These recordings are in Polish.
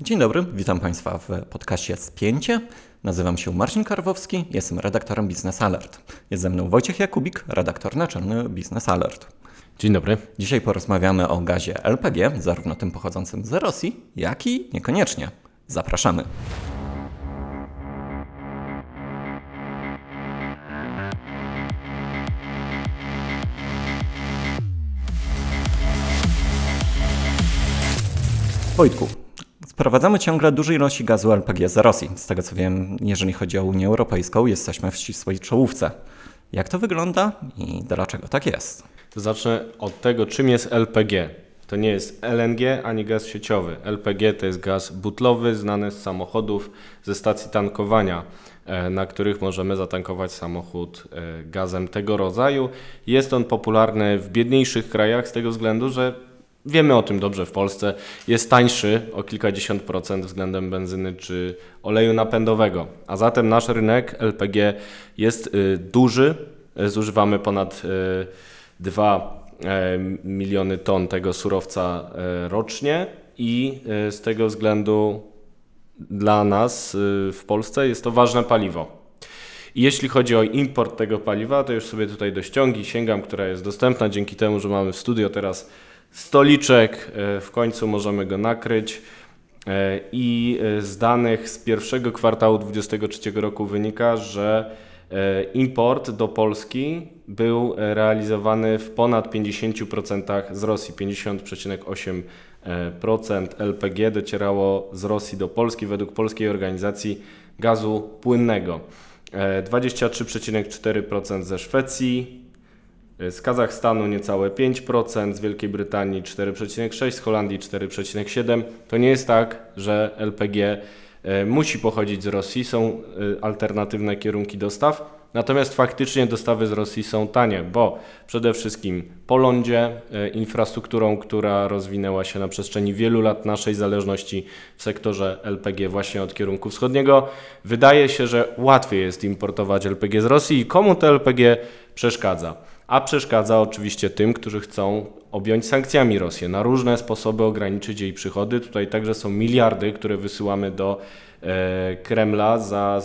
Dzień dobry, witam Państwa w podcaście Spięcie. Nazywam się Marcin Karwowski, jestem redaktorem Business Alert. Jest ze mną Wojciech Jakubik, redaktor naczelny Business Alert. Dzień dobry. Dzisiaj porozmawiamy o gazie LPG, zarówno tym pochodzącym z Rosji, jak i niekoniecznie. Zapraszamy. Wojtku, sprowadzamy ciągle duże ilości gazu LPG z Rosji. Z tego co wiem, jeżeli chodzi o Unię Europejską, jesteśmy w ścisłej czołówce. Jak to wygląda i dlaczego tak jest? Zacznę od tego, czym jest LPG. To nie jest LNG ani gaz sieciowy. LPG to jest gaz butlowy, znany z samochodów, ze stacji tankowania, e, na których możemy zatankować samochód e, gazem tego rodzaju. Jest on popularny w biedniejszych krajach z tego względu, że Wiemy o tym dobrze w Polsce. Jest tańszy o kilkadziesiąt procent względem benzyny czy oleju napędowego. A zatem nasz rynek LPG jest y, duży. Zużywamy ponad 2 y, e, miliony ton tego surowca e, rocznie i y, z tego względu dla nas w Polsce jest to ważne paliwo. Jeśli chodzi o import tego paliwa, to już sobie tutaj do ściągi sięgam, która jest dostępna dzięki temu, że mamy w studio teraz stoliczek, e, w końcu możemy go nakryć. E, I e, z danych z pierwszego kwartału 2023 roku wynika, że import do Polski był realizowany w ponad 50% z Rosji. 50,8% LPG docierało z Rosji do Polski według Polskiej Organizacji Gazu Płynnego. 23,4% ze Szwecji, z Kazachstanu niecałe 5%, z Wielkiej Brytanii 4,6%, z Holandii 4,7%. To nie jest tak, że LPG e, musi pochodzić z Rosji, są e, alternatywne kierunki dostaw. Natomiast faktycznie dostawy z Rosji są tanie, bo przede wszystkim po lądzie, infrastrukturą, która rozwinęła się na przestrzeni wielu lat naszej zależności w sektorze LPG właśnie od kierunku wschodniego, wydaje się, że łatwiej jest importować LPG z Rosji i komu to LPG przeszkadza a przeszkadza oczywiście tym, którzy chcą objąć sankcjami Rosję, na różne sposoby ograniczyć jej przychody. Tutaj także są miliardy, które wysyłamy do e, Kremla za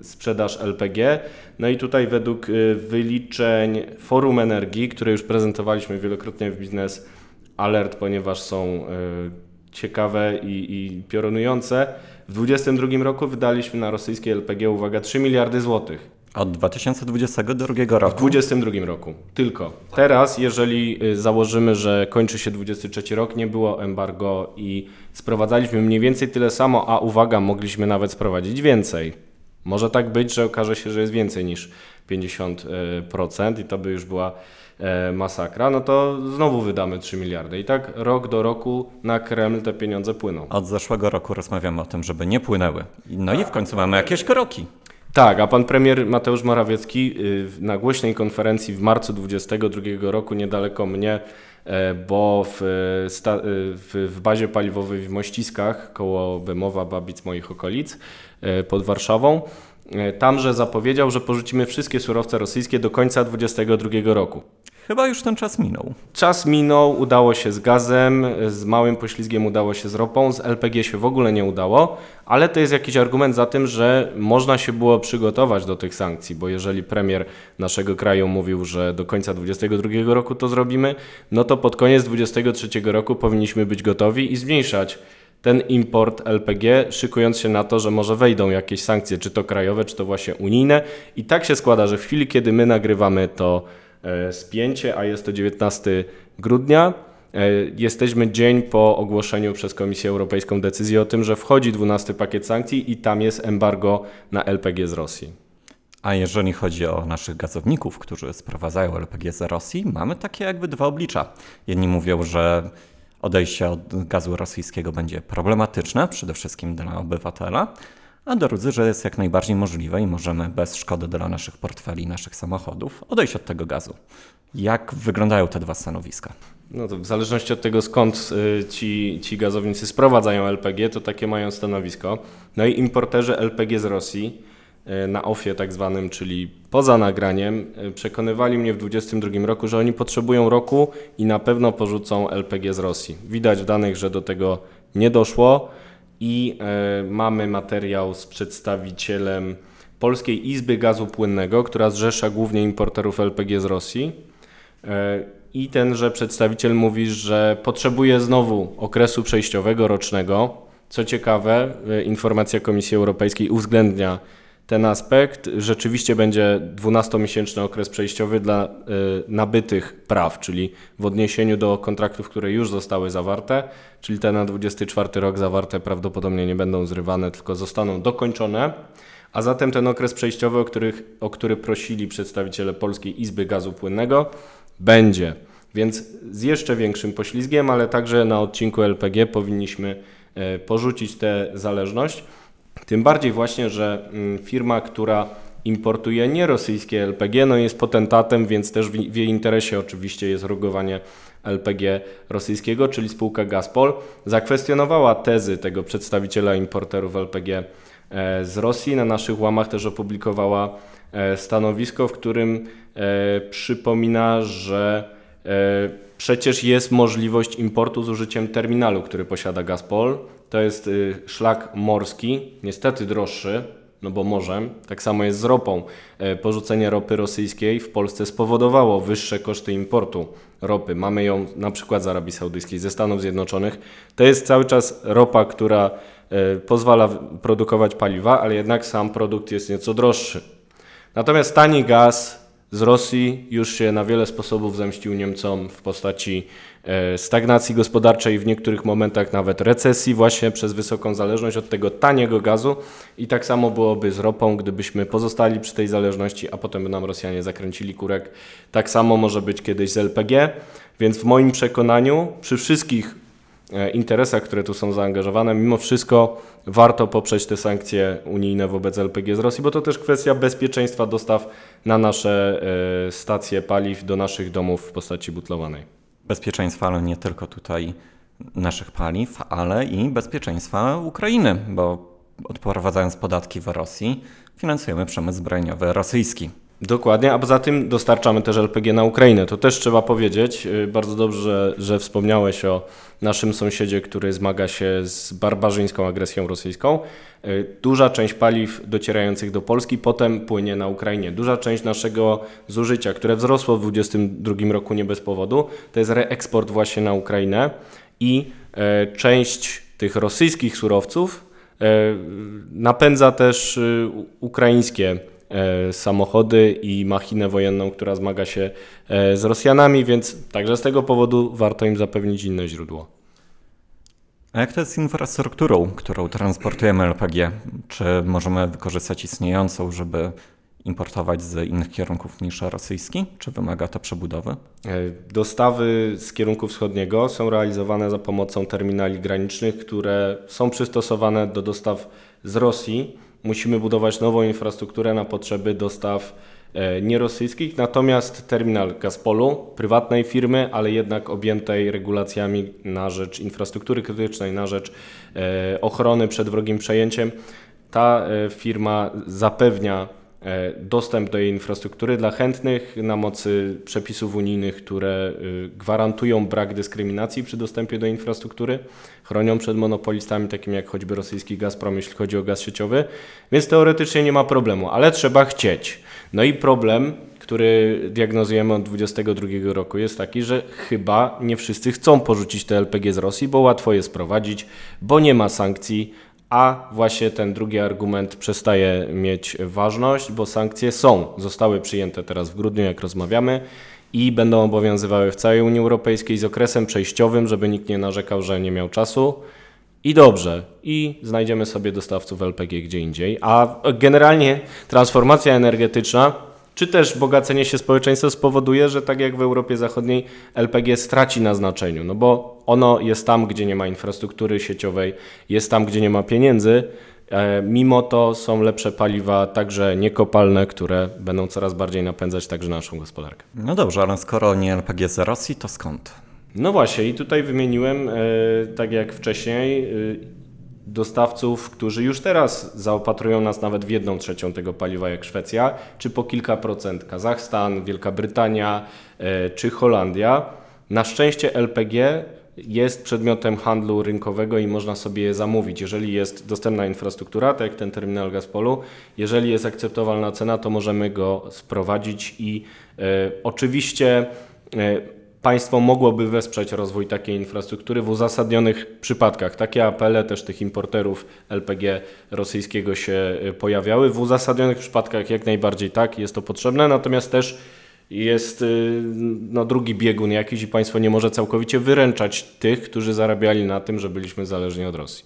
e, sprzedaż LPG. No i tutaj według e, wyliczeń Forum Energii, które już prezentowaliśmy wielokrotnie w Biznes Alert, ponieważ są ciekawe i, i piorunujące, w 2022 roku wydaliśmy na rosyjskie LPG, uwaga, 3 miliardy złotych. Od 2022 roku? W 2022 roku, tylko. Teraz, jeżeli y, założymy, że kończy się 23 rok, nie było embargo i sprowadzaliśmy mniej więcej tyle samo, a uwaga, mogliśmy nawet sprowadzić więcej. Może tak być, że okaże się, że jest więcej niż 50% i to by już była e, masakra, no to znowu wydamy 3 miliardy. I tak rok do roku na Kreml te pieniądze płyną. Od zeszłego roku rozmawiamy o tym, żeby nie płynęły. No i w końcu mamy jakieś kroki. Tak, a pan premier Mateusz Morawiecki y, na głośnej konferencji w marcu 2022 roku niedaleko mnie, e, bo w, e, e, w, w bazie paliwowej w Mościskach koło Bemowa, Babic, moich okolic pod Warszawą, tamże zapowiedział, że porzucimy wszystkie surowce rosyjskie do końca 2022 roku. Chyba już ten czas minął. Czas minął, udało się z gazem, z małym poślizgiem udało się z ropą, z LPG się w ogóle nie udało, ale to jest jakiś argument za tym, że można się było przygotować do tych sankcji, bo jeżeli premier naszego kraju mówił, że do końca 2022 roku to zrobimy, no to pod koniec 2023 roku powinniśmy być gotowi i zmniejszać ten import LPG, szykując się na to, że może wejdą jakieś sankcje, czy to krajowe, czy to właśnie unijne. I tak się składa, że w chwili, kiedy my nagrywamy to spięcie, a jest to 19 grudnia. E, jesteśmy dzień po ogłoszeniu przez Komisję Europejską decyzji o tym, że wchodzi 12 pakiet sankcji i tam jest embargo na LPG z Rosji. A jeżeli chodzi o naszych gazowników, którzy sprowadzają LPG z Rosji, mamy takie jakby dwa oblicza. Jedni mówią, że odejście od gazu rosyjskiego będzie problematyczne, przede wszystkim dla obywatela, a drudzy, że jest jak najbardziej możliwe i możemy bez szkody dla naszych portfeli naszych samochodów odejść od tego gazu. Jak wyglądają te dwa stanowiska? No to w zależności od tego, skąd y, ci, ci gazownicy sprowadzają LPG, to takie mają stanowisko. No i importerzy LPG z Rosji y, na OFIE tak zwanym, czyli poza nagraniem, y, przekonywali mnie w 2022 roku, że oni potrzebują roku i na pewno porzucą LPG z Rosji. Widać w danych, że do tego nie doszło i e, mamy materiał z przedstawicielem Polskiej Izby Gazu Płynnego, która zrzesza głównie importerów LPG z Rosji. E, I tenże przedstawiciel mówi, że potrzebuje znowu okresu przejściowego rocznego. Co ciekawe, e, informacja Komisji Europejskiej uwzględnia ten aspekt. Rzeczywiście będzie 12-miesięczny okres przejściowy dla y, nabytych praw, czyli w odniesieniu do kontraktów, które już zostały zawarte, czyli te na 24 rok zawarte prawdopodobnie nie będą zrywane, tylko zostaną dokończone. A zatem ten okres przejściowy, o, których, o który prosili przedstawiciele Polskiej Izby Gazu Płynnego, będzie. Więc z jeszcze większym poślizgiem, ale także na odcinku LPG powinniśmy y, porzucić tę zależność. Tym bardziej właśnie, że mm, firma, która importuje nierosyjskie LPG, no jest potentatem, więc też w, w jej interesie oczywiście jest rugowanie LPG rosyjskiego, czyli spółka Gazpol, zakwestionowała tezy tego przedstawiciela importerów LPG e, z Rosji. Na naszych łamach też opublikowała e, stanowisko, w którym e, przypomina, że przecież jest możliwość importu z użyciem terminalu, który posiada Gazpol. To jest y, szlak morski, niestety droższy, no bo morzem. Tak samo jest z ropą. E, porzucenie ropy rosyjskiej w Polsce spowodowało wyższe koszty importu ropy. Mamy ją na przykład z Arabii Saudyjskiej, ze Stanów Zjednoczonych. To jest cały czas ropa, która e, pozwala produkować paliwa, ale jednak sam produkt jest nieco droższy. Natomiast tani gaz z Rosji już się na wiele sposobów zemścił Niemcom w postaci e, stagnacji gospodarczej, w niektórych momentach nawet recesji, właśnie przez wysoką zależność od tego taniego gazu. I tak samo byłoby z ropą, gdybyśmy pozostali przy tej zależności, a potem by nam Rosjanie zakręcili kurek. Tak samo może być kiedyś z LPG. Więc w moim przekonaniu, przy wszystkich interesach, które tu są zaangażowane, mimo wszystko warto poprzeć te sankcje unijne wobec LPG z Rosji, bo to też kwestia bezpieczeństwa dostaw na nasze e, stacje paliw do naszych domów w postaci butlowanej. Bezpieczeństwa, ale nie tylko tutaj naszych paliw, ale i bezpieczeństwa Ukrainy, bo odprowadzając podatki w Rosji, finansujemy przemysł zbrojeniowy rosyjski. Dokładnie, a poza tym dostarczamy też LPG na Ukrainę. To też trzeba powiedzieć. Y, bardzo dobrze, że wspomniałeś o naszym sąsiedzie, który zmaga się z barbarzyńską agresją rosyjską. Y, duża część paliw docierających do Polski potem płynie na Ukrainie. Duża część naszego zużycia, które wzrosło w 2022 roku nie bez powodu, to jest reeksport właśnie na Ukrainę i y, część tych rosyjskich surowców napędza też ukraińskie E, samochody i machinę wojenną, która zmaga się e, z Rosjanami, więc także z tego powodu warto im zapewnić inne źródło. A jak to jest z infrastrukturą, którą transportujemy LPG? Czy możemy wykorzystać istniejącą, żeby importować z innych kierunków niż rosyjski? Czy wymaga to przebudowy? E, dostawy z kierunku wschodniego są realizowane za pomocą terminali granicznych, które są przystosowane do dostaw z Rosji musimy budować nową infrastrukturę na potrzeby dostaw e, nierosyjskich, natomiast terminal Gazpolu, prywatnej firmy, ale jednak objętej regulacjami na rzecz infrastruktury krytycznej, na rzecz e, ochrony przed wrogim przejęciem, ta e, firma zapewnia dostęp do jej infrastruktury dla chętnych na mocy przepisów unijnych, które y, gwarantują brak dyskryminacji przy dostępie do infrastruktury, chronią przed monopolistami takimi jak choćby rosyjski Gazprom, jeśli chodzi o gaz sieciowy, więc teoretycznie nie ma problemu, ale trzeba chcieć. No i problem, który diagnozujemy od 2022 roku jest taki, że chyba nie wszyscy chcą porzucić te LPG z Rosji, bo łatwo je sprowadzić, bo nie ma sankcji, a właśnie ten drugi argument przestaje mieć ważność, bo sankcje są, zostały przyjęte teraz w grudniu, jak rozmawiamy, i będą obowiązywały w całej Unii Europejskiej z okresem przejściowym, żeby nikt nie narzekał, że nie miał czasu. I dobrze, i znajdziemy sobie dostawców LPG gdzie indziej. A generalnie transformacja energetyczna czy też bogacenie się społeczeństwa spowoduje, że tak jak w Europie Zachodniej LPG straci na znaczeniu, no bo ono jest tam, gdzie nie ma infrastruktury sieciowej, jest tam, gdzie nie ma pieniędzy. E, mimo to są lepsze paliwa, także niekopalne, które będą coraz bardziej napędzać także naszą gospodarkę. No dobrze, ale skoro nie LPG z Rosji, to skąd? No właśnie, i tutaj wymieniłem, e, tak jak wcześniej, e, dostawców, którzy już teraz zaopatrują nas nawet w jedną trzecią tego paliwa jak Szwecja, czy po kilka procent Kazachstan, Wielka Brytania e, czy Holandia. Na szczęście LPG jest przedmiotem handlu rynkowego i można sobie je zamówić. Jeżeli jest dostępna infrastruktura, tak jak ten terminal Gazpolu, jeżeli jest akceptowalna cena, to możemy go sprowadzić i e, oczywiście e, państwo mogłoby wesprzeć rozwój takiej infrastruktury w uzasadnionych przypadkach. Takie apele też tych importerów LPG rosyjskiego się e, pojawiały. W uzasadnionych przypadkach jak najbardziej tak, jest to potrzebne, natomiast też jest y, no, drugi biegun jakiś i państwo nie może całkowicie wyręczać tych, którzy zarabiali na tym, że byliśmy zależni od Rosji.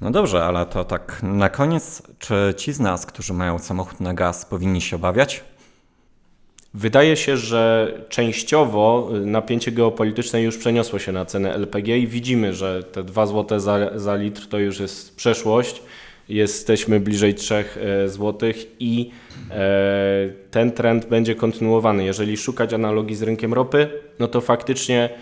No dobrze, ale to tak na koniec, czy ci z nas, którzy mają samochód na gaz, powinni się obawiać? Wydaje się, że częściowo y, napięcie geopolityczne już przeniosło się na cenę LPG i widzimy, że te 2 zł za, za litr to już jest przeszłość. Jesteśmy bliżej 3 zł i e, ten trend będzie kontynuowany. Jeżeli szukać analogii z rynkiem ropy, no to faktycznie e,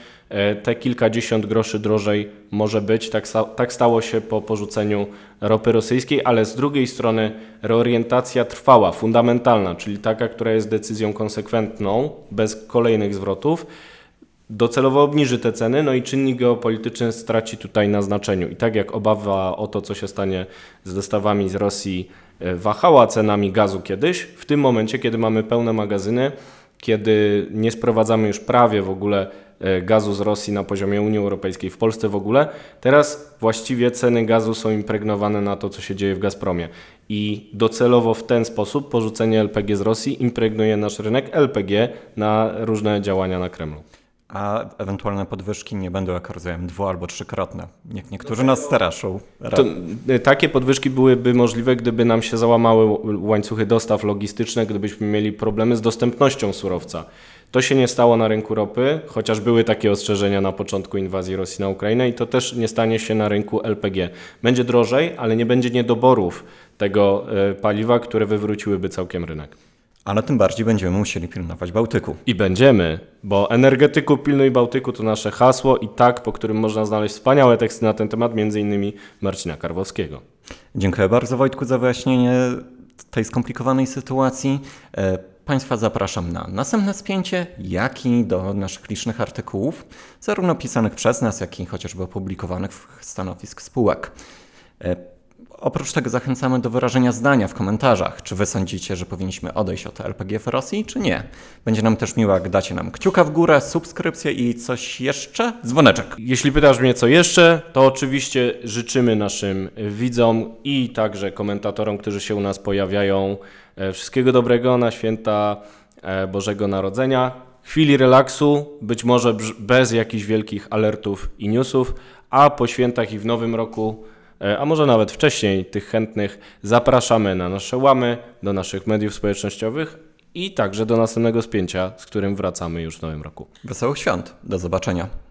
te kilkadziesiąt groszy drożej może być. Tak, tak stało się po porzuceniu ropy rosyjskiej, ale z drugiej strony reorientacja trwała, fundamentalna, czyli taka, która jest decyzją konsekwentną, bez kolejnych zwrotów, docelowo obniży te ceny, no i czynnik geopolityczny straci tutaj na znaczeniu. I tak jak obawa o to, co się stanie z dostawami z Rosji, e, wahała cenami gazu kiedyś, w tym momencie, kiedy mamy pełne magazyny, kiedy nie sprowadzamy już prawie w ogóle e, gazu z Rosji na poziomie Unii Europejskiej, w Polsce w ogóle, teraz właściwie ceny gazu są impregnowane na to, co się dzieje w Gazpromie. I docelowo w ten sposób porzucenie LPG z Rosji impregnuje nasz rynek LPG na różne działania na Kremlu. A ewentualne podwyżki nie będą, jak rozumiem, dwu- albo trzykrotne. Jak niektórzy nas straszą. To, y, takie podwyżki byłyby możliwe, gdyby nam się załamały łańcuchy dostaw logistyczne, gdybyśmy mieli problemy z dostępnością surowca. To się nie stało na rynku ropy, chociaż były takie ostrzeżenia na początku inwazji Rosji na Ukrainę i to też nie stanie się na rynku LPG. Będzie drożej, ale nie będzie niedoborów tego y, paliwa, które wywróciłyby całkiem rynek. Ale tym bardziej będziemy musieli pilnować Bałtyku. I będziemy, bo energetyku pilnuj Bałtyku to nasze hasło i tak, po którym można znaleźć wspaniałe teksty na ten temat, między innymi Marcina Karwowskiego. Dziękuję bardzo Wojtku za wyjaśnienie tej skomplikowanej sytuacji. E, Państwa zapraszam na następne spięcie, jak i do naszych licznych artykułów, zarówno pisanych przez nas, jak i chociażby opublikowanych w stanowisk spółek. Oprócz tego zachęcamy do wyrażenia zdania w komentarzach, czy wy sądzicie, że powinniśmy odejść od LPG w Rosji, czy nie. Będzie nam też miło, jak dacie nam kciuka w górę, subskrypcję i coś jeszcze? Dzwoneczek. Jeśli pytasz mnie co jeszcze, to oczywiście życzymy naszym widzom i także komentatorom, którzy się u nas pojawiają, e, wszystkiego dobrego na święta e, Bożego Narodzenia, chwili relaksu, być może bez jakichś wielkich alertów i newsów, a po świętach i w nowym roku, a może nawet wcześniej, tych chętnych zapraszamy na nasze łamy, do naszych mediów społecznościowych i także do następnego spięcia, z którym wracamy już w nowym roku. Wesołych świąt. Do zobaczenia.